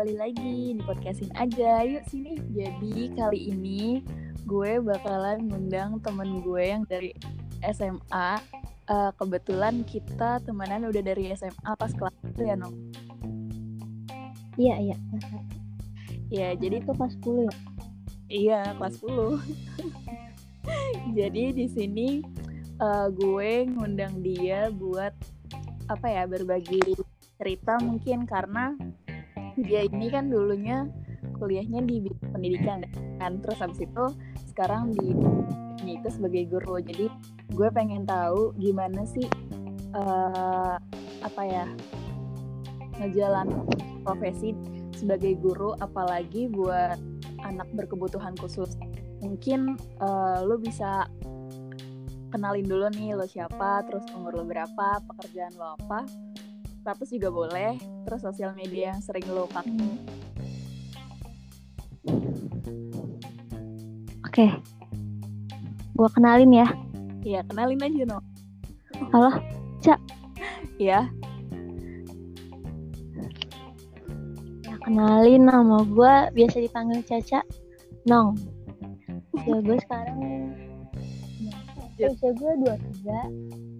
kembali lagi di podcastin aja. Yuk sini. Jadi kali ini gue bakalan ngundang temen gue yang dari SMA. Uh, kebetulan kita temenan udah dari SMA pas kelas itu ya, Nong? Iya, iya. Ya, jadi itu kelas 10 ya? Iya, kelas 10. jadi di sini uh, gue ngundang dia buat apa ya berbagi cerita mungkin karena dia ini kan dulunya kuliahnya di pendidikan kan. Terus habis itu sekarang di ini itu sebagai guru. Jadi gue pengen tahu gimana sih uh, apa ya ngejalan profesi sebagai guru apalagi buat anak berkebutuhan khusus. Mungkin uh, lo bisa kenalin dulu nih lo siapa terus umur lo berapa pekerjaan lo apa status juga boleh terus sosial media yang sering lo pakai. Oke. Okay. gua kenalin ya. Iya kenalin aja no halo cak iya. Ya kenalin nama gua biasa dipanggil Caca. Nong. Ya gue sekarang usia gue dua tiga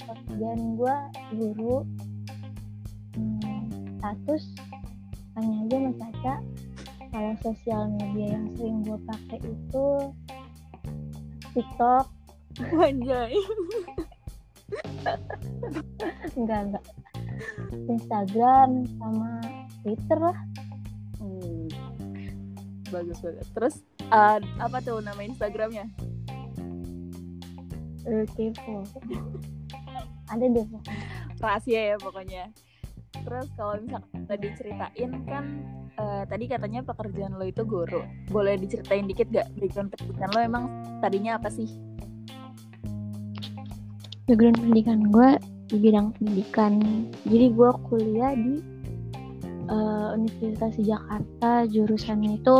pekerjaan gue guru status tanya aja sama Caca kalau sosial media yang sering gue pakai itu TikTok. Anjay. Enggak enggak. Instagram sama Twitter lah. Hmm. bagus banget. Terus uh, apa tuh nama Instagramnya? Kepo. Ada deh rahasia ya pokoknya terus kalau misalkan tadi ceritain kan uh, tadi katanya pekerjaan lo itu guru. Boleh diceritain dikit gak background pendidikan lo emang tadinya apa sih? Background pendidikan gue di bidang pendidikan. Jadi gue kuliah di uh, Universitas Jakarta. Jurusannya itu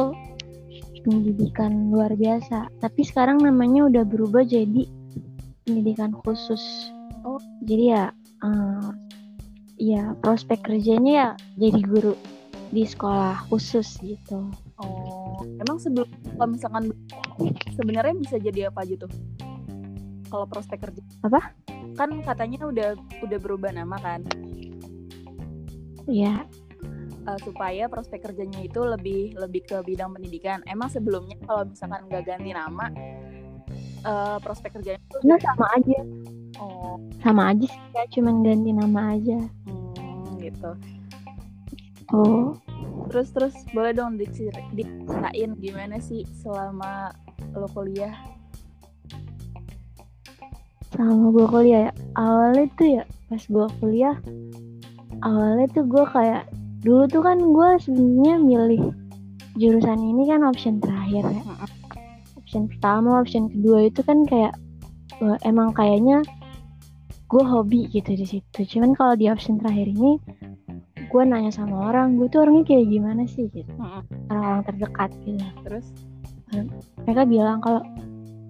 pendidikan luar biasa. Tapi sekarang namanya udah berubah jadi pendidikan khusus. Oh. Jadi ya uh, ya prospek kerjanya ya jadi guru di sekolah khusus gitu. Oh, emang sebelum kalau misalkan sebenarnya bisa jadi apa aja tuh? Kalau prospek kerja? Apa? Kan katanya udah udah berubah nama kan? Iya. Uh, supaya prospek kerjanya itu lebih lebih ke bidang pendidikan. Emang sebelumnya kalau misalkan nggak ganti nama, uh, prospek kerjanya itu nah, sama aja. Oh. Sama aja sih, ya, cuman ganti nama aja. Gitu. Oh terus terus boleh dong diceritain gimana sih selama lo kuliah? Selama gue kuliah ya? Awalnya tuh ya pas gue kuliah awalnya tuh gue kayak dulu tuh kan gue sebenarnya milih jurusan ini kan option terakhir ya. Option pertama option kedua itu kan kayak emang kayaknya gue hobi gitu di situ. Cuman kalau di option terakhir ini gue nanya sama orang gue tuh orangnya kayak gimana sih gitu. Orang-orang terdekat gitu. Terus? Mereka bilang kalau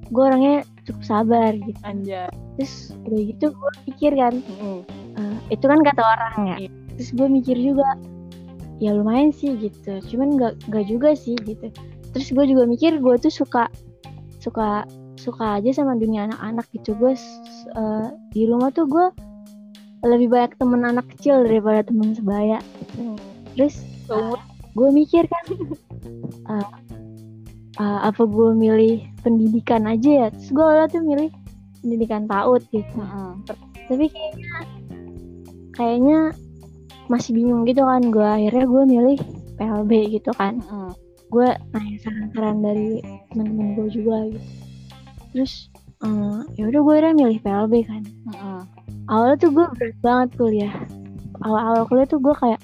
gue orangnya cukup sabar gitu. Anjay. terus udah gitu gue pikir kan mm. uh, itu kan kata orang ya. Yeah. terus gue mikir juga ya lumayan sih gitu. Cuman nggak nggak juga sih gitu. Terus gue juga mikir gue tuh suka suka suka aja sama dunia anak-anak gitu. Gue uh, di rumah tuh gue lebih banyak temen anak kecil daripada temen sebaya. Gitu. terus uh, gue mikir kan uh, uh, apa gue milih pendidikan aja ya? Terus gue tuh milih pendidikan PAUD gitu uh tapi kayaknya kayaknya masih bingung gitu kan. Gue akhirnya gue milih PLB gitu kan. Uh gue nanya saran-saran dari teman-teman gue juga gitu terus uh, ya udah gue udah milih PLB kan. Uh-uh. awalnya tuh gue berat banget kuliah. Awal-awal kuliah tuh gue kayak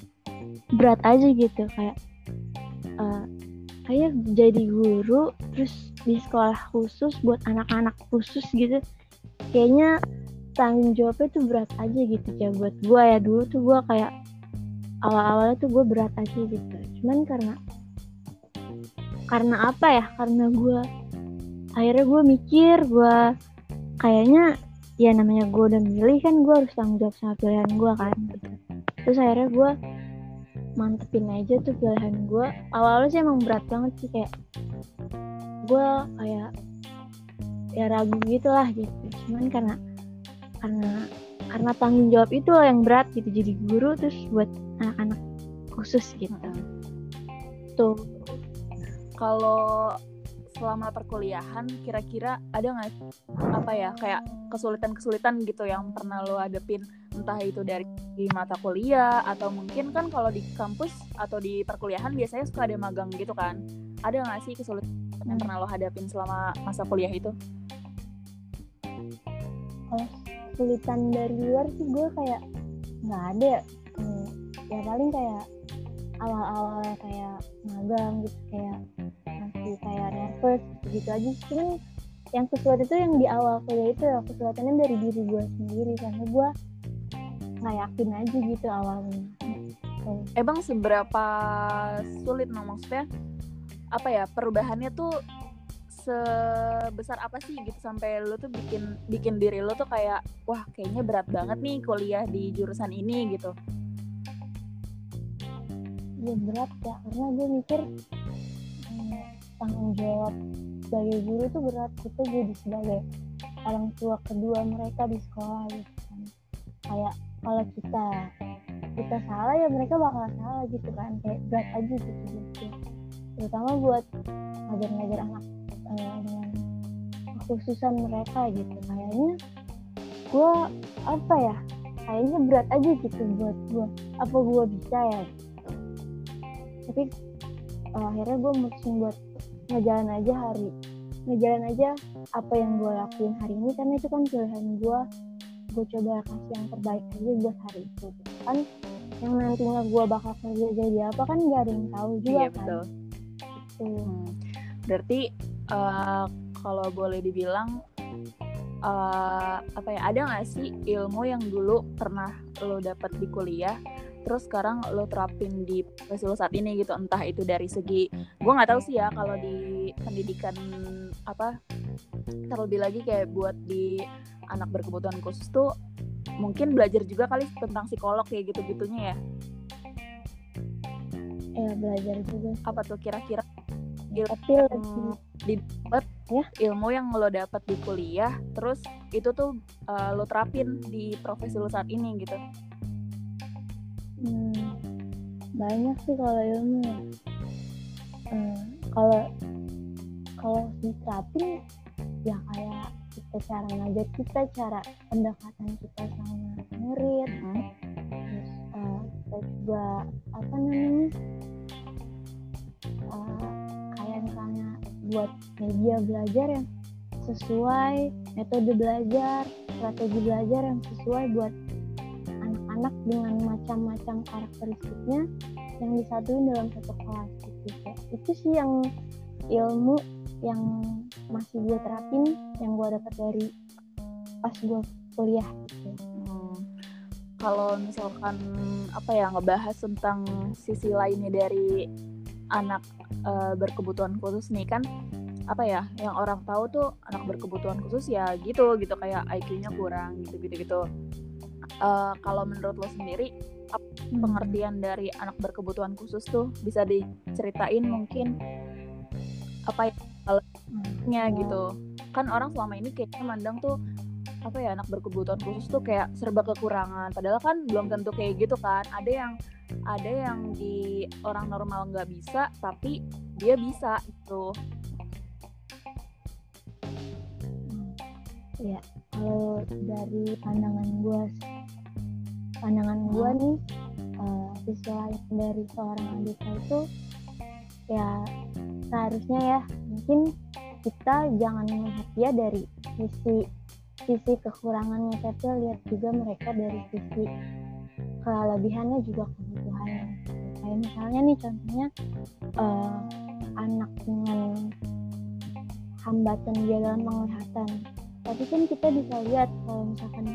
berat aja gitu kayak uh, kayak jadi guru terus di sekolah khusus buat anak-anak khusus gitu. Kayaknya tanggung jawabnya tuh berat aja gitu ya buat gue ya dulu tuh gue kayak awal-awalnya tuh gue berat aja gitu. Cuman karena karena apa ya? Karena gue akhirnya gue mikir gue kayaknya ya namanya gue udah milih kan gue harus tanggung jawab sama pilihan gue kan gitu. terus akhirnya gue mantepin aja tuh pilihan gue awalnya sih emang berat banget sih kayak gue kayak ya ragu gitu lah gitu. Cuman karena karena karena tanggung jawab itu loh yang berat gitu. Jadi guru terus buat anak-anak khusus gitu. Tuh. Kalau selama perkuliahan kira-kira ada nggak apa ya kayak kesulitan-kesulitan gitu yang pernah lo hadepin? Entah itu dari mata kuliah atau mungkin kan kalau di kampus atau di perkuliahan biasanya suka ada magang gitu kan? Ada nggak sih kesulitan yang pernah lo hadapin selama masa kuliah itu? Kalau kesulitan dari luar sih gue kayak nggak ada. Hmm, ya paling kayak awal-awalnya kayak magang gitu kayak masih kayak nervous gitu aja. Cuman yang kesulitan itu yang di awal kuliah itu ya kesulitannya dari diri gue sendiri karena gue nggak yakin aja gitu awalnya. Hmm. emang seberapa sulit no maksudnya apa ya perubahannya tuh sebesar apa sih gitu sampai lo tuh bikin bikin diri lo tuh kayak wah kayaknya berat banget nih kuliah di jurusan ini gitu ya berat ya karena gue mikir hmm, tanggung jawab sebagai guru tuh berat kita jadi sebagai orang tua kedua mereka di sekolah gitu kan. Kayak kalau kita kita salah ya mereka bakal salah gitu kan kayak berat aja gitu gitu. Terutama buat ngajar-ngajar anak uh, dengan kekhususan mereka gitu. Kayaknya gue apa ya kayaknya berat aja gitu buat gue apa gue bisa ya tapi uh, akhirnya gue mutusin buat ngejalan aja hari ngejalan aja apa yang gue lakuin hari ini karena itu kan pilihan gue gue coba kasih yang terbaik aja buat hari itu kan yang nantinya gue bakal kerja jadi apa kan gak ada yang tahu juga iya, kan betul. Gitu. Hmm. berarti uh, kalau boleh dibilang uh, apa ya ada nggak sih ilmu yang dulu pernah lo dapat di kuliah terus sekarang lo terapin di profesi lo saat ini gitu entah itu dari segi gue nggak tahu sih ya kalau di pendidikan apa terlebih lagi kayak buat di anak berkebutuhan khusus tuh mungkin belajar juga kali tentang psikolog kayak gitu gitunya ya? Ya belajar juga. Apa tuh kira-kira ilmu didapat ya. ilmu yang lo dapat di kuliah terus itu tuh uh, lo terapin di profesi lo saat ini gitu Hmm, banyak sih kalau ilmu ya. Hmm, kalau kalau diterapin ya kayak kita cara ngajar kita, cara pendekatan kita sama murid, hmm. terus uh, kita juga apa namanya uh, kayak misalnya buat media belajar yang sesuai metode belajar, strategi belajar yang sesuai buat anak dengan macam-macam karakteristiknya yang disatuin dalam satu kelas gitu ya. itu sih yang ilmu yang masih gue terapin yang gue dapat dari pas gue kuliah gitu hmm. kalau misalkan apa ya ngebahas tentang sisi lainnya dari anak uh, berkebutuhan khusus nih kan apa ya yang orang tahu tuh anak berkebutuhan khusus ya gitu gitu kayak IQ-nya kurang gitu gitu gitu uh, kalau menurut lo sendiri pengertian dari anak berkebutuhan khusus tuh bisa diceritain mungkin apa ya gitu? Kan orang selama ini kayaknya mandang tuh apa ya anak berkebutuhan khusus tuh kayak serba kekurangan. Padahal kan belum tentu kayak gitu kan. Ada yang ada yang di orang normal nggak bisa tapi dia bisa gitu ya kalau dari pandangan gue pandangan gue nih uh, selain dari seorang Andika itu ya seharusnya ya mungkin kita jangan melihat dia dari sisi sisi kekurangannya tapi lihat juga mereka dari sisi kelebihannya juga kebutuhannya. Kayak misalnya nih contohnya uh, anak dengan hambatan dia dalam penglihatan tapi kan kita bisa lihat kalau misalkan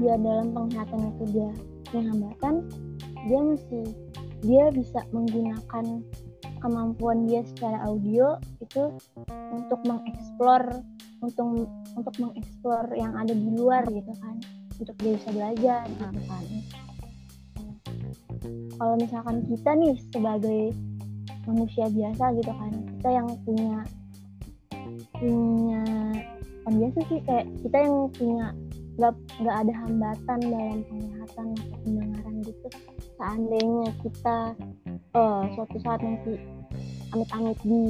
dia dalam penglihatan itu dia punya hambatan dia masih dia bisa menggunakan kemampuan dia secara audio itu untuk mengeksplor untuk untuk mengeksplor yang ada di luar gitu kan. Untuk dia bisa belajar gitu kan. Kalau misalkan kita nih sebagai manusia biasa gitu kan kita yang punya punya kan biasa sih kayak kita yang punya nggak nggak ada hambatan dalam penglihatan atau pendengaran gitu. Seandainya kita uh, suatu saat nanti amit-amit di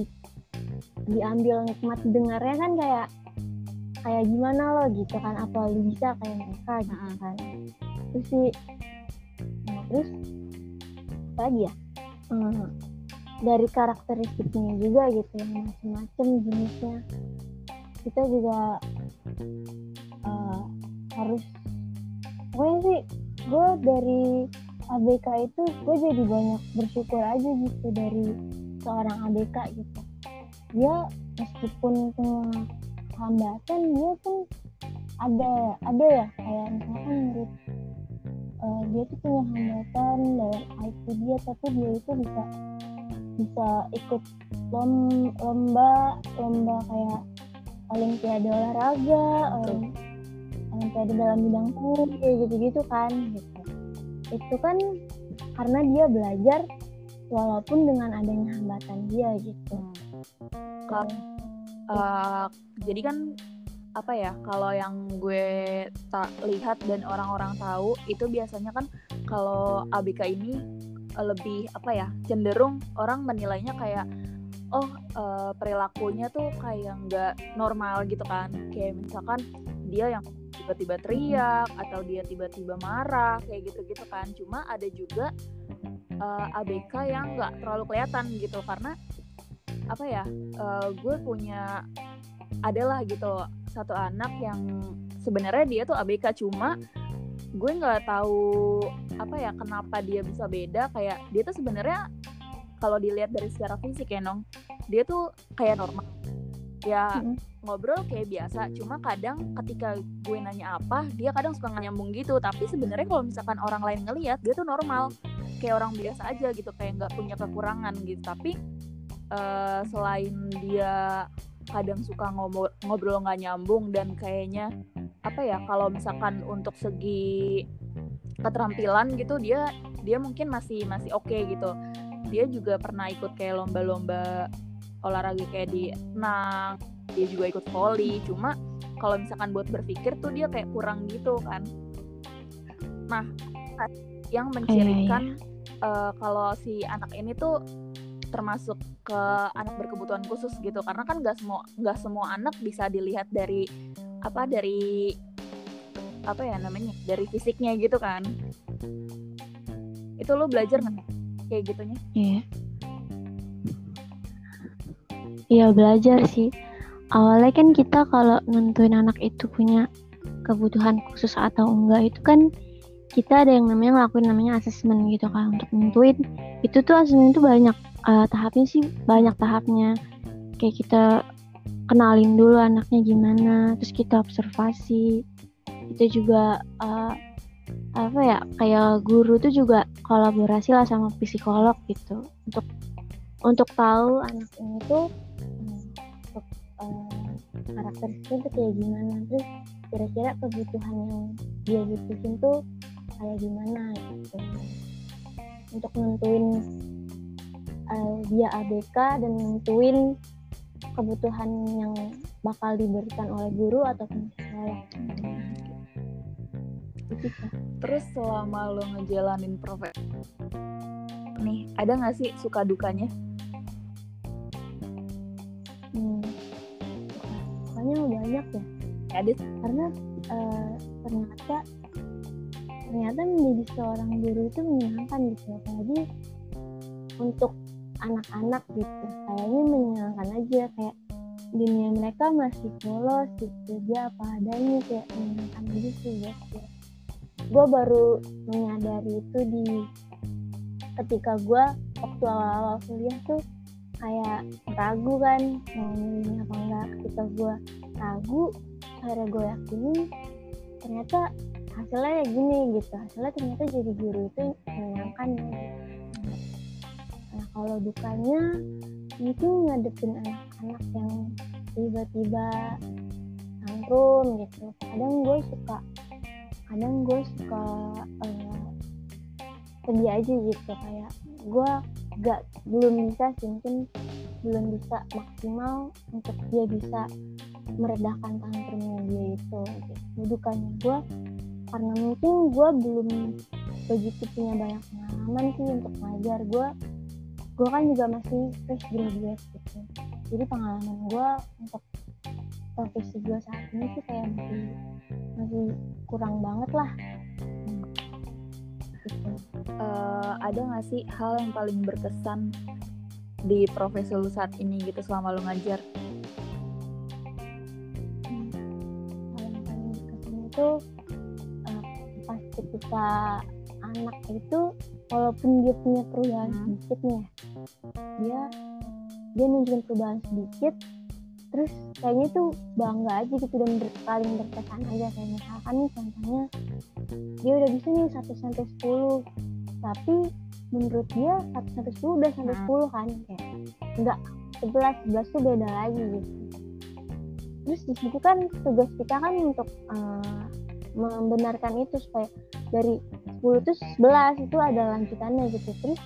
diambil nikmat dengarnya kan kayak kayak gimana lo gitu kan apa lu bisa kayak mereka gitu kan. Terus sih nah, terus apa lagi ya? Hmm, dari karakteristiknya juga gitu yang macam-macam jenisnya kita juga uh, harus pokoknya sih gue dari ABK itu gue jadi banyak bersyukur aja gitu dari seorang ABK gitu. Dia meskipun punya hambatan dia pun ada ada ya kayak misalkan menurut uh, dia tuh punya hambatan dalam IT dia tapi dia itu bisa bisa ikut lomba lomba kayak olimpiade olahraga olimpiade dalam bidang kayak gitu-gitu kan gitu. Itu kan karena dia belajar walaupun dengan adanya hambatan dia gitu. Kalau uh, jadi kan apa ya kalau yang gue tak lihat dan orang-orang tahu itu biasanya kan kalau ABK ini lebih apa ya cenderung orang menilainya kayak oh uh, perilakunya tuh kayak nggak normal gitu kan. Kayak misalkan dia yang tiba-tiba teriak atau dia tiba-tiba marah kayak gitu-gitu kan. Cuma ada juga uh, ABK yang nggak terlalu kelihatan gitu. Karena apa ya uh, gue punya adalah gitu satu anak yang sebenarnya dia tuh ABK cuma gue nggak tahu apa ya kenapa dia bisa beda. Kayak dia tuh sebenarnya kalau dilihat dari secara fisik ya nong dia tuh kayak normal. Ya mm-hmm. ngobrol kayak biasa cuma kadang ketika gue nanya apa dia kadang suka nyambung gitu. Tapi sebenarnya kalau misalkan orang lain ngelihat dia tuh normal. Kayak orang biasa aja gitu kayak nggak punya kekurangan gitu. Tapi uh, selain dia kadang suka ngobrol nggak nyambung dan kayaknya apa ya kalau misalkan untuk segi keterampilan gitu dia dia mungkin masih masih oke okay gitu dia juga pernah ikut kayak lomba-lomba olahraga kayak di nang dia juga ikut volley cuma kalau misalkan buat berpikir tuh dia kayak kurang gitu kan. Nah yang mencirikan uh, kalau si anak ini tuh termasuk ke anak berkebutuhan khusus gitu. Karena kan nggak semua nggak semua anak bisa dilihat dari apa dari apa ya namanya dari fisiknya gitu kan. Itu lo belajar nggak kayak gitunya. Iya. Iya belajar sih. Awalnya kan kita kalau nentuin anak itu punya kebutuhan khusus atau enggak itu kan kita ada yang namanya ngelakuin namanya asesmen gitu kan. Untuk nentuin itu tuh asesmen itu banyak uh, tahapnya sih banyak tahapnya. Kayak kita kenalin dulu anaknya gimana terus kita observasi. Kita juga uh, apa ya kayak guru tuh juga kolaborasi lah sama psikolog gitu. Untuk untuk tahu anak ini tuh untuk uh, karakteristiknya tuh kayak gimana. Terus kira-kira kebutuhan yang dia butuhin tuh kayak gimana gitu. Untuk nentuin uh, dia ABK dan nentuin kebutuhan yang bakal diberikan oleh guru ataupun psikolog. Terus selama lo ngejalanin profesi nih, ada nggak sih suka dukanya? Hmm, sukanya banyak ya. Ada. Karena uh, ternyata ternyata menjadi seorang guru itu menyenangkan gitu apalagi untuk anak-anak gitu kayaknya menyenangkan aja kayak dunia mereka masih polos gitu dia apa adanya kayak menyenangkan gitu ya gue baru menyadari itu di ketika gue waktu awal-awal kuliah tuh kayak ragu kan mau milih apa enggak. Ketika gue ragu akhirnya gue yakinin ternyata hasilnya ya gini gitu. Hasilnya ternyata jadi guru itu menyenangkan gitu. Nah kalau dukanya mungkin ngadepin anak-anak yang tiba-tiba tantrum gitu. Kadang gue suka, kadang gue suka uh, aja gitu kayak gue gak belum bisa sih mungkin belum bisa maksimal untuk dia bisa meredakan tantrumnya dia itu gitu. bukannya gue karena mungkin gue belum begitu punya banyak pengalaman sih untuk ngajar gue gue kan juga masih fresh graduate gitu jadi pengalaman gue untuk profesi gue saat ini sih kayak masih masih kurang banget lah gitu. uh, ada gak sih hal yang paling berkesan di profesi lu saat ini gitu selama lu ngajar hmm. hal yang paling berkesan itu uh, pas ketika anak itu walaupun dia punya perubahan hmm. sedikit nih ya, dia dia nunjukin perubahan sedikit terus kayaknya tuh bangga aja gitu dan ber, paling berkesan aja kayak misalkan nih contohnya dia udah bisa nih satu sampai sepuluh tapi menurut dia satu sampai sepuluh udah sampai hmm. sepuluh kan kayak enggak sebelas sebelas tuh beda lagi gitu terus di situ kan tugas kita kan untuk uh, membenarkan itu supaya dari 10 itu 11 itu ada lanjutannya gitu terus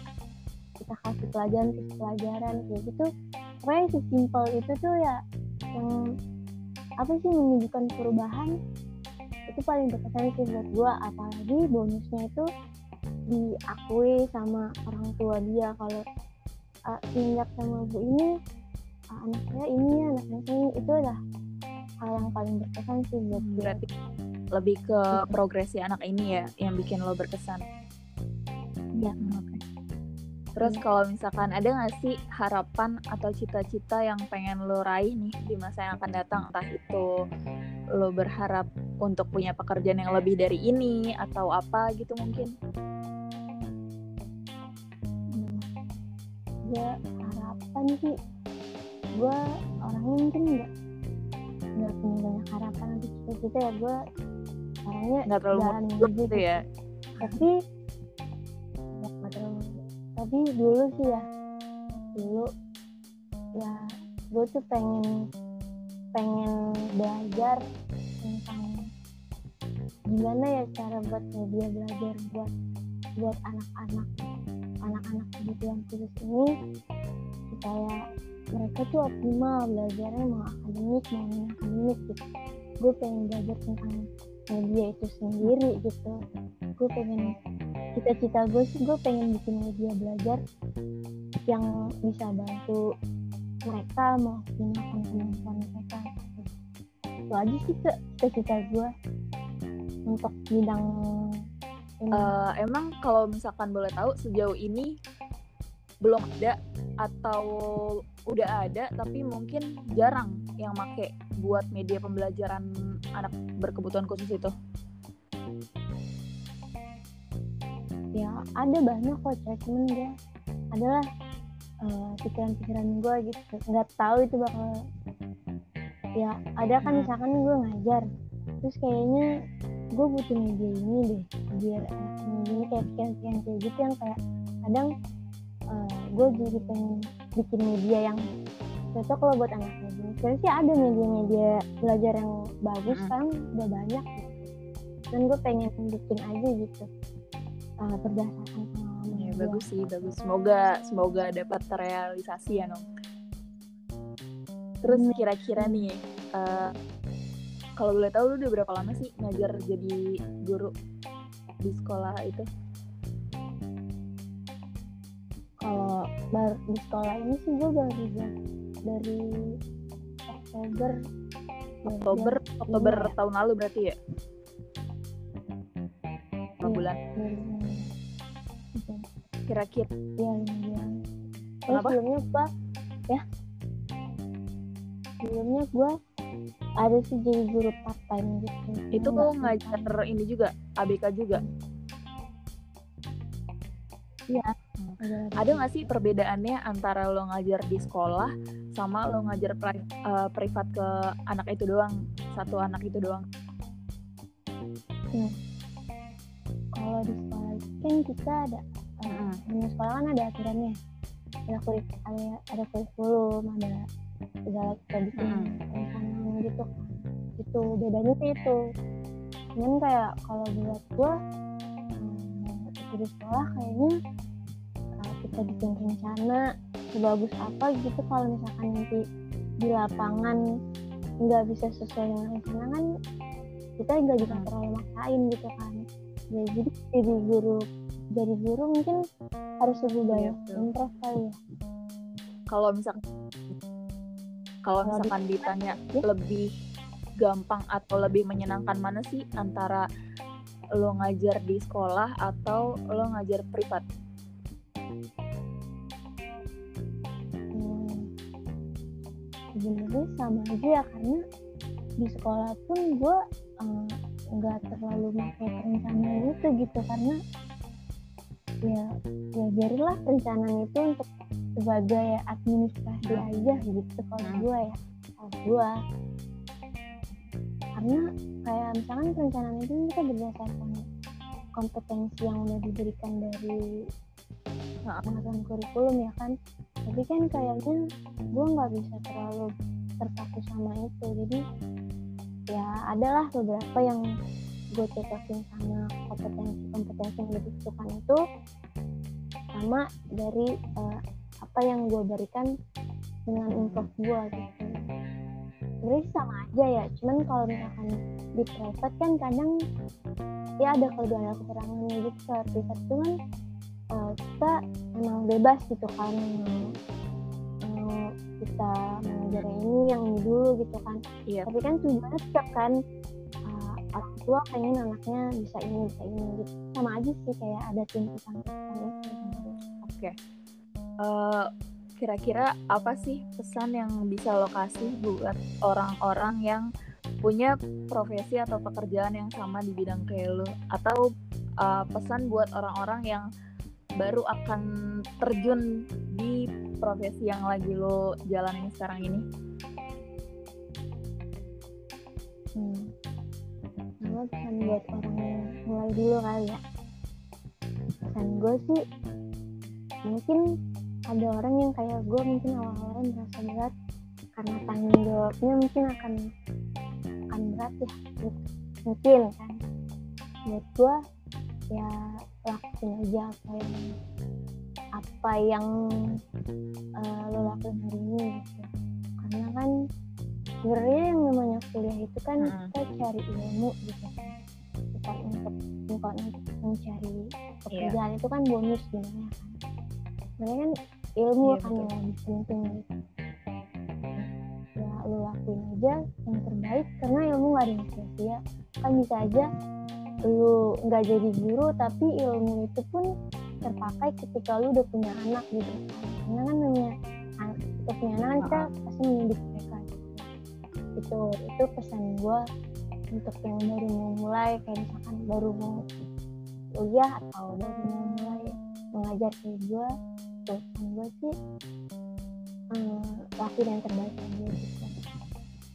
kita kasih pelajaran terus pelajaran kayak gitu. Pokoknya simpel itu tuh ya yang apa sih menunjukkan perubahan. Itu paling berkesan sih buat gue apalagi bonusnya itu diakui sama orang tua dia. Kalau uh, sama bu ini uh, anak saya ini ya anak saya ini itu adalah hal yang paling berkesan sih buat gue berarti lebih ke progresi anak ini ya yang bikin lo berkesan. Ya oke. okay. Terus ya. kalau misalkan ada nggak sih harapan atau cita-cita yang pengen lo raih nih di masa yang akan datang? Entah itu lo berharap untuk punya pekerjaan yang lebih dari ini atau apa gitu mungkin? Ya harapan sih. Gue orangnya mungkin nggak nggak punya banyak harapan atau cita-cita ya. Gue orangnya nggak terlalu muluk gitu ya? Tapi tapi dulu sih ya dulu ya gue tuh pengen pengen belajar tentang gimana ya cara buat media belajar buat buat anak-anak anak-anak kebutuhan khusus ini supaya mereka tuh optimal belajarnya mau akademik mau non akademik gitu. Gue pengen belajar tentang media itu sendiri gitu. Gue pengen cita-cita gue sih gue pengen bikin media belajar yang bisa bantu mereka mau gunakan kemampuan mereka itu aja sih ke cita-cita gue untuk bidang. Uh, emang kalau misalkan boleh tahu sejauh ini belum ada atau udah ada tapi mungkin jarang yang make buat media pembelajaran anak berkebutuhan khusus itu ya ada banyak kok cek cuman dia adalah uh, pikiran-pikiran gue gitu nggak tahu itu bakal ya ada kan hmm. misalkan gue ngajar terus kayaknya gue butuh media ini deh biar anak ini kayak pikiran-pikiran kayak gitu yang kayak kadang uh, eh, gue jadi pengen bikin media yang cocok kalau buat anaknya sebenarnya sih ada media-media belajar yang bagus kan udah banyak gitu. dan gue pengen bikin aja gitu uh, berdasarkan pengalaman ya, bagus sih bagus. Semoga semoga dapat terrealisasi ya nong terus kira-kira nih uh, kalau boleh tahu lu udah berapa lama sih ngajar jadi guru di sekolah itu? Kalau di sekolah ini sih gue baru dari Oktober. Oktober ya, Oktober iya. tahun lalu berarti ya? Lima iya, bulan kira-kira. Iya lima bulan Kenapa? sebelumnya gue ya. Sebelumnya gue ada sih jadi guru part time gitu. Itu tuh ngajar ini juga ABK juga? Iya. Ada nggak sih perbedaannya antara lo ngajar di sekolah sama lo ngajar pri uh, privat ke anak itu doang satu anak itu doang? Hmm. kalau di sekolah kan kita ada uh, di sekolah kan ada aturannya. Ada kurik ada ada kurikulum ada segala kita bikin hmm. gitu. Itu bedanya sih itu. Cuman kayak kalau buat gue dari sekolah kayaknya uh, kita bikin rencana sebagus apa gitu kalau misalkan nanti di lapangan nggak bisa sesuai dengan rencana kan kita nggak bisa terlalu maksain gitu kan. Ya, jadi jadi guru jadi guru mungkin harus lebih iya, banyak ya, improve kali ya kalau misalkan kalau misalkan ditanya ya? lebih gampang atau lebih menyenangkan mana sih antara lo ngajar di sekolah atau lo ngajar privat? Hmm, sebenarnya sama aja ya karena di sekolah pun gue eh, nggak um, terlalu pakai perencanaan itu gitu karena ya ya biarlah perencanaan itu untuk sebagai administrasi aja gitu kalau hmm. gue ya. Kalau gue karena kayak misalkan perencanaan itu kita berdasarkan kompetensi yang udah diberikan dari pengaturan kurikulum ya kan. Tapi kan kayaknya gue nggak bisa terlalu terpaku sama itu. Jadi ya adalah beberapa yang gue cocokin sama kompetensi-kompetensi yang dibutuhkan itu sama dari uh, apa yang gue berikan dengan improve gue gitu. Sebenarnya sama aja ya cuman kalau misalkan di private kan kadang ya ada kelebihan ada kekurangannya gitu kalau privat itu kan uh, kita emang bebas gitu kan uh, kita mengajar ini yang dulu gitu kan. Iya. tapi kan tujuannya tetap kan orang tua pengen anaknya bisa ini bisa ini gitu sama aja sih kayak ada tuntutan oke okay. uh, kira-kira apa sih pesan yang bisa lo kasih buat orang-orang yang punya profesi atau pekerjaan yang sama di bidang kayak lo atau uh, pesan buat orang-orang yang baru akan terjun di profesi yang lagi lo jalanin sekarang ini? Hmm. Gue pesan buat orang yang mulai dulu kali ya. Pesan gue sih mungkin ada orang yang kayak gue mungkin awal-awal merasa berat. Karena tanggung jawabnya mungkin akan akan berat ya. Mungkin kan. Buat gue ya lakuin aja apa yang apa yang uh, lo lakuin hari ini gitu. Karena kan sebenarnya yang namanya kuliah itu kan hmm. kita cari ilmu gitu kan bukan untuk bukan untuk mencari pekerjaan yeah. itu kan bonus sebenarnya kan sebenarnya kan ilmu iya, kan yang lebih penting gitu ya lu lakuin aja yang terbaik karena ilmu gak ada yang sia-sia kan bisa aja lu nggak jadi guru tapi ilmu itu pun terpakai ketika lu udah punya anak gitu karena kan namanya kita punya anak kan kita pasti mendidik. Itu itu pesan gue untuk yang baru mau mulai kayak misalkan baru mau kuliah atau baru mau mulai mengajar kayak gue gitu gue sih hmm, lakuin yang terbaik aja gitu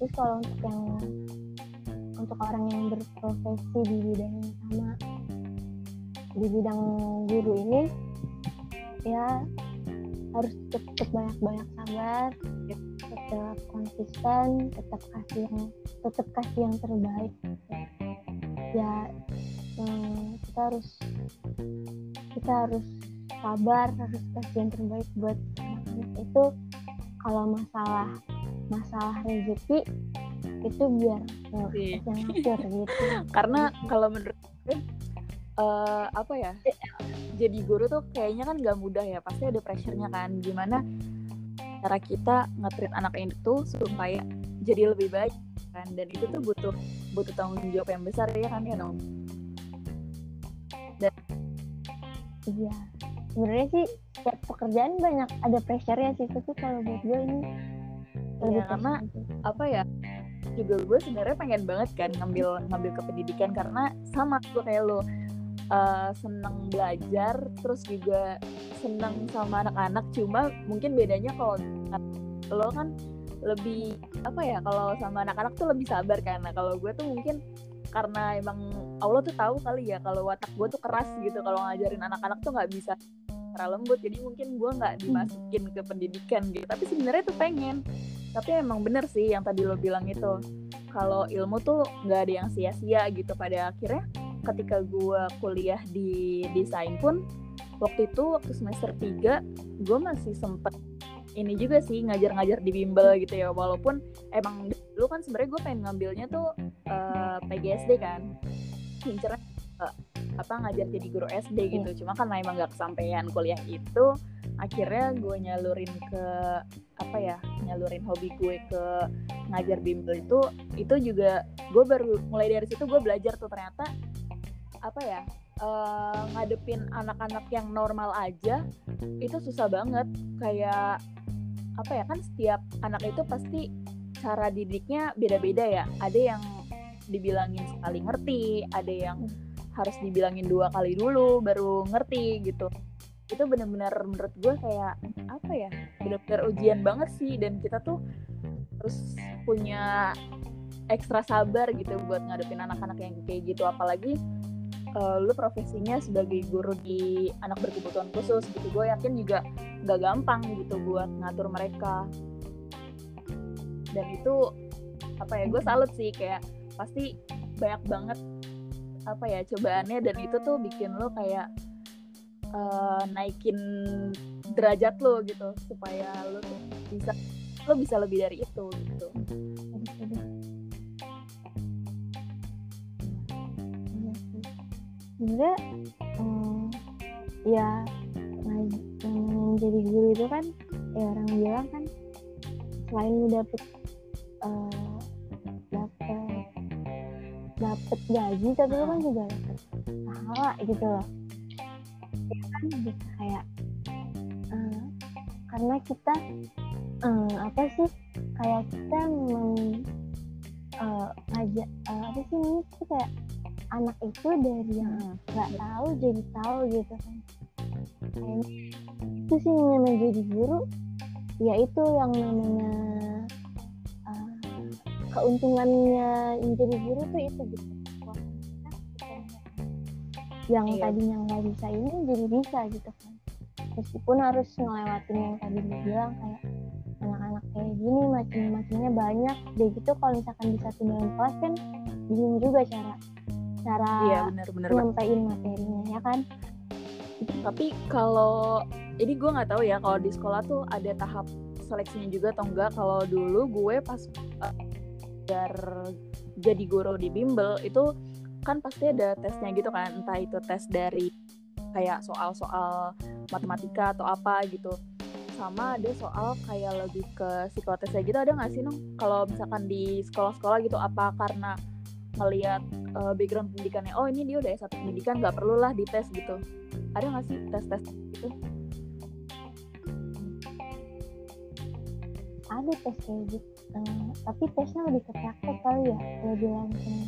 terus kalau untuk yang untuk orang yang berprofesi di bidang yang sama di bidang guru ini ya harus tetap banyak-banyak sabar tetap konsisten tetap kasih yang tetap kasih yang terbaik. Ya hmm, kita harus kita harus sabar harus kasih yang terbaik buat anak-anak. Itu kalau masalah masalah rezeki itu biar yang ngatur gitu. Karena kalau menurut gue uh, apa ya jadi guru tuh kayaknya kan gak mudah ya pasti ada pressure-nya kan. Gimana cara kita ngetrit anak itu supaya jadi lebih baik kan? Dan itu tuh butuh butuh tanggung jawab yang besar ya kan ya dong dan iya. Sebenarnya sih setiap pekerjaan banyak ada pressure ya sih tapi kalau buat gue ini. Ya, karena apa ya juga gue sebenarnya pengen banget kan ngambil ngambil ke pendidikan karena sama gue kayak lo uh, seneng belajar terus juga seneng sama anak-anak. Cuma mungkin bedanya kalau lo kan lebih apa ya kalau sama anak-anak tuh lebih sabar karena kalau gue tuh mungkin karena emang Allah tuh tahu kali ya kalau watak gue tuh keras gitu kalau ngajarin anak-anak tuh nggak bisa cara lembut. Jadi mungkin gue nggak dimasukin ke pendidikan gitu. Tapi sebenarnya tuh pengen. Tapi emang bener sih yang tadi lo bilang itu. Kalau ilmu tuh nggak ada yang sia-sia gitu pada akhirnya ketika gue kuliah di desain pun waktu itu waktu semester 3 gue masih sempet ini juga sih ngajar-ngajar di bimbel gitu ya. Walaupun emang dulu kan sebenarnya gue pengen ngambilnya tuh uh, eh, PGSD kan. Incernya uh, apa ngajar jadi guru SD gitu. Hmm. cuma kan emang gak kesampaian kuliah itu akhirnya gue nyalurin ke apa ya nyalurin hobi gue ke ngajar bimbel itu itu juga gue baru mulai dari situ gue belajar tuh. Ternyata apa ya uh, ngadepin anak-anak yang normal aja itu susah banget. Kayak apa ya kan setiap anak itu pasti cara didiknya beda-beda ya. Ada yang dibilangin sekali ngerti ada yang harus dibilangin dua kali dulu baru ngerti gitu. Itu benar-benar menurut gue kayak apa ya benar-benar ujian banget sih. Dan kita tuh harus punya ekstra sabar gitu buat ngadepin anak-anak yang kayak gitu. Apalagi uh, lu profesinya sebagai guru di anak berkebutuhan khusus gitu. Gue yakin juga gak gampang gitu buat ngatur mereka. Dan itu apa ya gue salut sih kayak pasti banyak banget apa ya cobaannya. Dan itu tuh bikin lo kayak uh, naikin derajat lo gitu supaya lo bisa lo bisa lebih dari itu gitu sebenarnya um, ya menjadi guru itu kan ya orang bilang kan selain lu dapet uh, dapet gaji tapi lu kan juga dapet pahala gitu loh. Ya kan bisa kayak uh, karena kita uh, apa sih kayak kita mem, uh, apa sih ini kayak anak itu dari yang nggak tahu jadi tahu gitu kan. Itu sih yang menjadi guru ya itu yang namanya uh, keuntungannya menjadi guru tuh itu gitu. Yang iya. tadinya nggak bisa ini jadi bisa gitu kan. Meskipun harus ngelewatin yang tadi dia bilang kayak anak-anak kayak gini macam-macamnya banyak. Deh gitu kalau misalkan di satu dalam kelas kan bingung juga cara cara iya, bener, bener, nyampein materinya ya kan? Tapi kalau ini gue nggak tahu ya kalau di sekolah tuh ada tahap seleksinya juga atau enggak kalau dulu gue pas uh, jadi guru di bimbel itu kan pasti ada tesnya gitu kan. Entah itu tes dari kayak soal-soal matematika atau apa gitu. Sama ada soal kayak lebih ke psikotesnya gitu. Ada nggak sih nong? Kalau misalkan di sekolah-sekolah gitu apa karena ngelihat uh, background pendidikannya oh ini dia udah S1 pendidikan nggak perlu lah dites gitu. Ada nggak sih tes tes gitu ada tes kayak gitu uh, tapi tesnya lebih ke praktek kali ya lebih langsung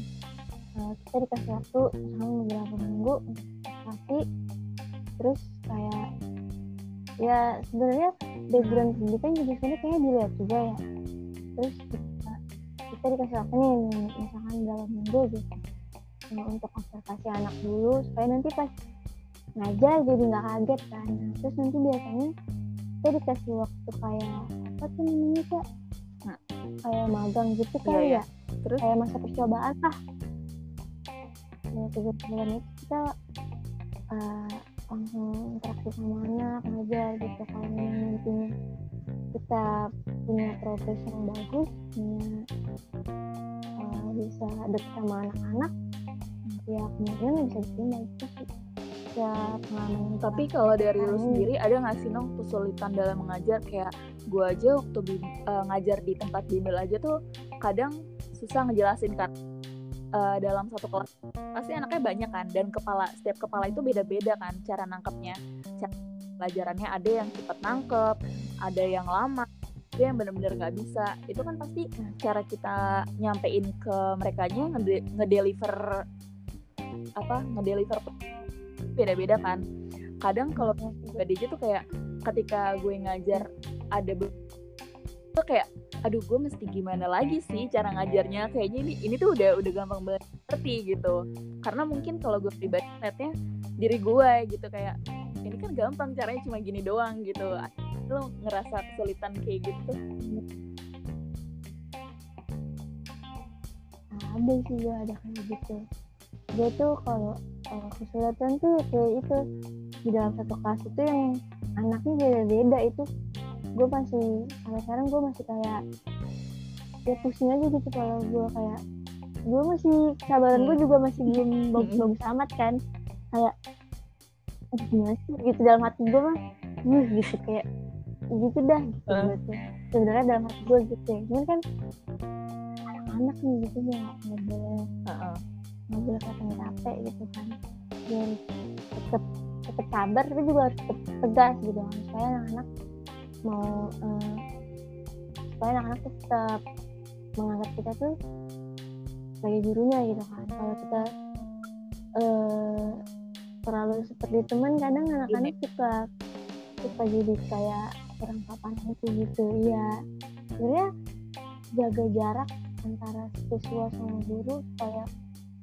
uh, kita dikasih waktu misalnya beberapa minggu tapi terus kayak ya sebenarnya background pendidikan juga sebenarnya kayaknya dilihat juga ya. Terus kita dikasih waktu nih misalkan dalam minggu gitu. Nah, untuk observasi anak dulu supaya nanti pas ngajar jadi nggak kaget kan. Nah, terus nanti biasanya kita dikasih waktu kayak apa tuh namanya kak? Nah, kayak magang gitu kan iya, ya. Terus? Kayak masa percobaan lah. Ya tiga bulan itu kita uh, langsung interaksi sama anak ngajar gitu kalau nantinya kita punya progres yang bagus punya bisa deket sama anak-anak ya kemudian bisa diterima itu sih. Ya pengalaman tapi kalau dari lu sendiri ada nggak sih nong kesulitan dalam mengajar? Kayak gue aja waktu uh, ngajar di tempat bimbel aja tuh kadang susah ngejelasin kan uh, dalam satu kelas pasti anaknya banyak kan dan kepala setiap kepala itu beda-beda kan cara nangkepnya. Cara pelajarannya ada yang cepat nangkep ada yang lama ada yang benar-benar nggak bisa. Itu kan pasti cara kita nyampein ke mereka nya ngedeliver apa ngedeliver beda-beda kan. Kadang kalau DJ tuh kayak ketika gue ngajar ada tuh kayak aduh gue mesti gimana lagi sih cara ngajarnya? Kayaknya ini ini tuh udah udah gampang banget ngerti gitu. Karena mungkin kalau gue pribadi netnya diri gue gitu kayak ini kan gampang caranya cuma gini doang gitu lo ngerasa kesulitan kayak gitu? Ada sih gue ada kayak gitu. Dia tuh kalau uh, kesulitan tuh kayak itu di dalam satu kelas itu yang anaknya beda-beda itu. Gue masih sampai sekarang gue masih kayak ya pusing aja gitu kalau gue kayak gue masih sabaran gue juga masih belum bagus-bagus amat kan. Kayak gimana sih? Gitu dalam hati gue mah uh, gitu kayak gitu dah gitu, uh. sebenarnya dalam hati gue gitu ya. Cuman kan anak-anak nih gitu ya nggak boleh nggak boleh kata capek gitu kan. Dan tetap tetap sabar tapi juga harus tetap tegas gitu kan. Supaya anak-anak mau uh, supaya anak-anak tetap menganggap kita tuh sebagai gurunya gitu kan. Kalau kita uh, terlalu seperti teman kadang anak-anak suka suka jadi kayak kurang papan itu gitu iya. Sebenarnya jaga jarak antara siswa sama guru supaya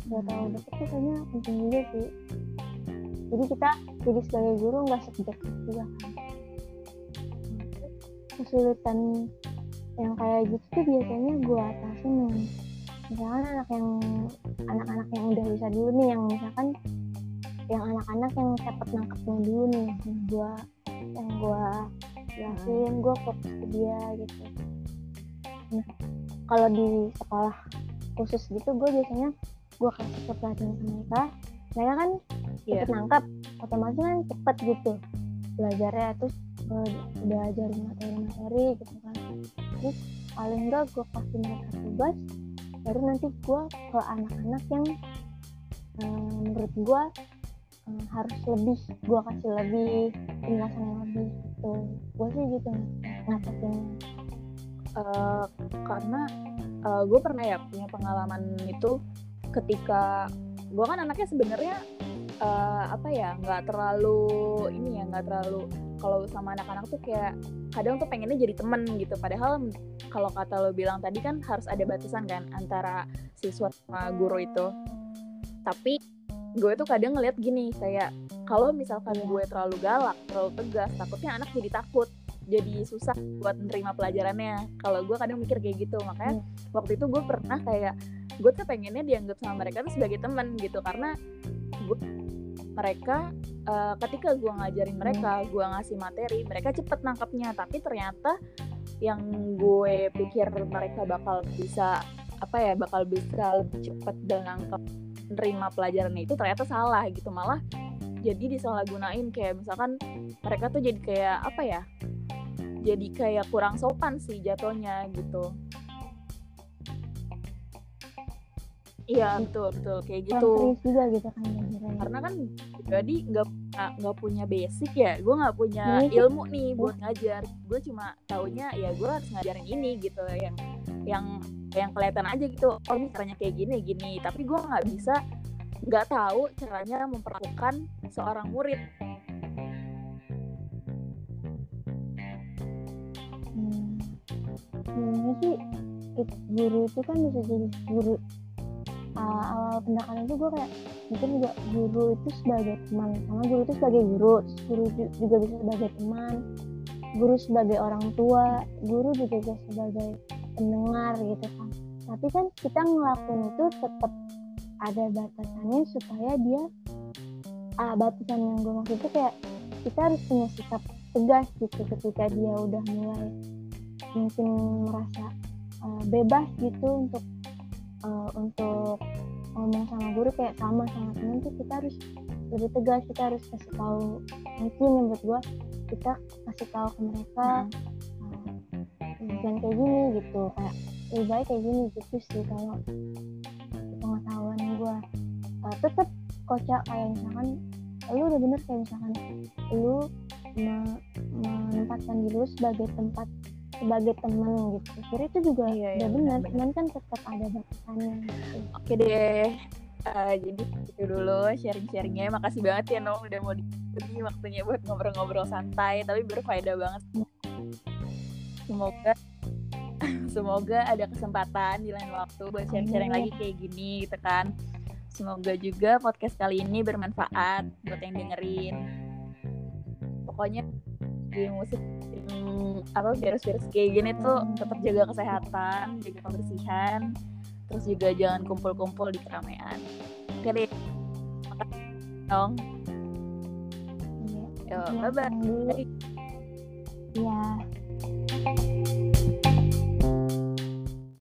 nggak terlalu deket itu kayaknya penting juga sih. Jadi kita jadi sebagai guru nggak sedekat juga kan. Kesulitan yang kayak gitu tuh biasanya gue atasin yang misalkan anak yang anak-anak yang udah bisa dulu nih yang misalkan yang anak-anak yang cepet nangkepnya dulu nih yang gue yang gue jelasin gue fokus ke dia gitu. Nah kalau di sekolah khusus gitu gue biasanya gue kasih ke pelatihan sama mereka. Mereka kan yeah. cepet nangkep otomatis kan cepet gitu belajarnya. Terus gue udah ajarin materi-materi gitu kan. Terus paling enggak gue kasih mereka tugas baru nanti gue ke anak-anak yang um, menurut gue um, harus lebih gue kasih lebih penjelasan yang lebih gitu. Gue sih gitu ngatasin uh, karena uh, gue pernah ya punya pengalaman itu ketika gue kan anaknya sebenarnya uh, apa ya nggak terlalu ini ya nggak terlalu kalau sama anak-anak tuh kayak kadang tuh pengennya jadi temen gitu. Padahal kalau kata lo bilang tadi kan harus ada batasan kan antara siswa sama guru itu. Tapi gue tuh kadang ngeliat gini kayak kalau misalkan iya. gue terlalu galak terlalu tegas takutnya anak jadi takut jadi susah buat menerima pelajarannya kalau gue kadang mikir kayak gitu makanya hmm. waktu itu gue pernah kayak gue tuh pengennya dianggap sama mereka tuh sebagai teman gitu karena gue mereka uh, ketika gue ngajarin mereka gue ngasih materi mereka cepet nangkapnya tapi ternyata yang gue pikir mereka bakal bisa apa ya bakal bisa lebih cepet dan nangkep nerima pelajaran itu ternyata salah gitu. Malah jadi disalahgunain. Kayak misalkan mereka tuh jadi kayak apa ya jadi kayak kurang sopan sih jatuhnya gitu. Iya betul betul. Kayak gitu. juga gitu kan Karena kan jadi nggak nggak punya basic ya, gue nggak punya ya, ilmu nih buat ngajar. Gue cuma taunya ya gue harus ngajarin ini gitu. Yang yang yang kelihatan aja gitu. Oh ini caranya kayak gini gini. Tapi gue nggak bisa nggak tahu caranya memperlakukan seorang murid. Hmm. Sebenarnya sih guru itu kan bisa jadi guru uh, awal pendekatan itu gue kayak mungkin juga guru itu sebagai teman sama guru itu sebagai guru guru juga bisa sebagai teman guru sebagai orang tua guru juga bisa sebagai pendengar gitu kan. Tapi kan kita ngelakuin itu tetap ada batasannya supaya dia ah batasan yang gue maksud itu kayak kita harus punya sikap tegas gitu ketika dia udah mulai mungkin merasa uh, bebas gitu untuk uh, untuk ngomong sama guru kayak sama sama temen tuh kita harus lebih tegas kita harus kasih tahu. Mungkin yang buat gue kita kasih tahu ke mereka uh, jangan kayak gini gitu kayak lebih baik kayak gini gitu sih kalau pengetahuan gue uh, tetap kocak kayak misalkan lu udah bener kayak misalkan lu menempatkan diri lu sebagai tempat sebagai teman gitu. Jadi itu juga iya, iya, benar teman kan tetap ada batasannya gitu. oke deh uh, jadi itu dulu sharing-sharingnya. Makasih banget ya Nol udah mau di waktunya buat ngobrol-ngobrol santai tapi berfaedah banget. Semoga semoga ada kesempatan di lain waktu buat sharing-sharing lagi kayak gini gitu kan semoga juga podcast kali ini bermanfaat buat yang dengerin pokoknya di musik apa virus-virus kayak gini tuh tetap jaga kesehatan jaga kebersihan terus juga jangan kumpul-kumpul di keramaian oke deh dong Iya. Yo, Iya, bye bye. dulu. Iya.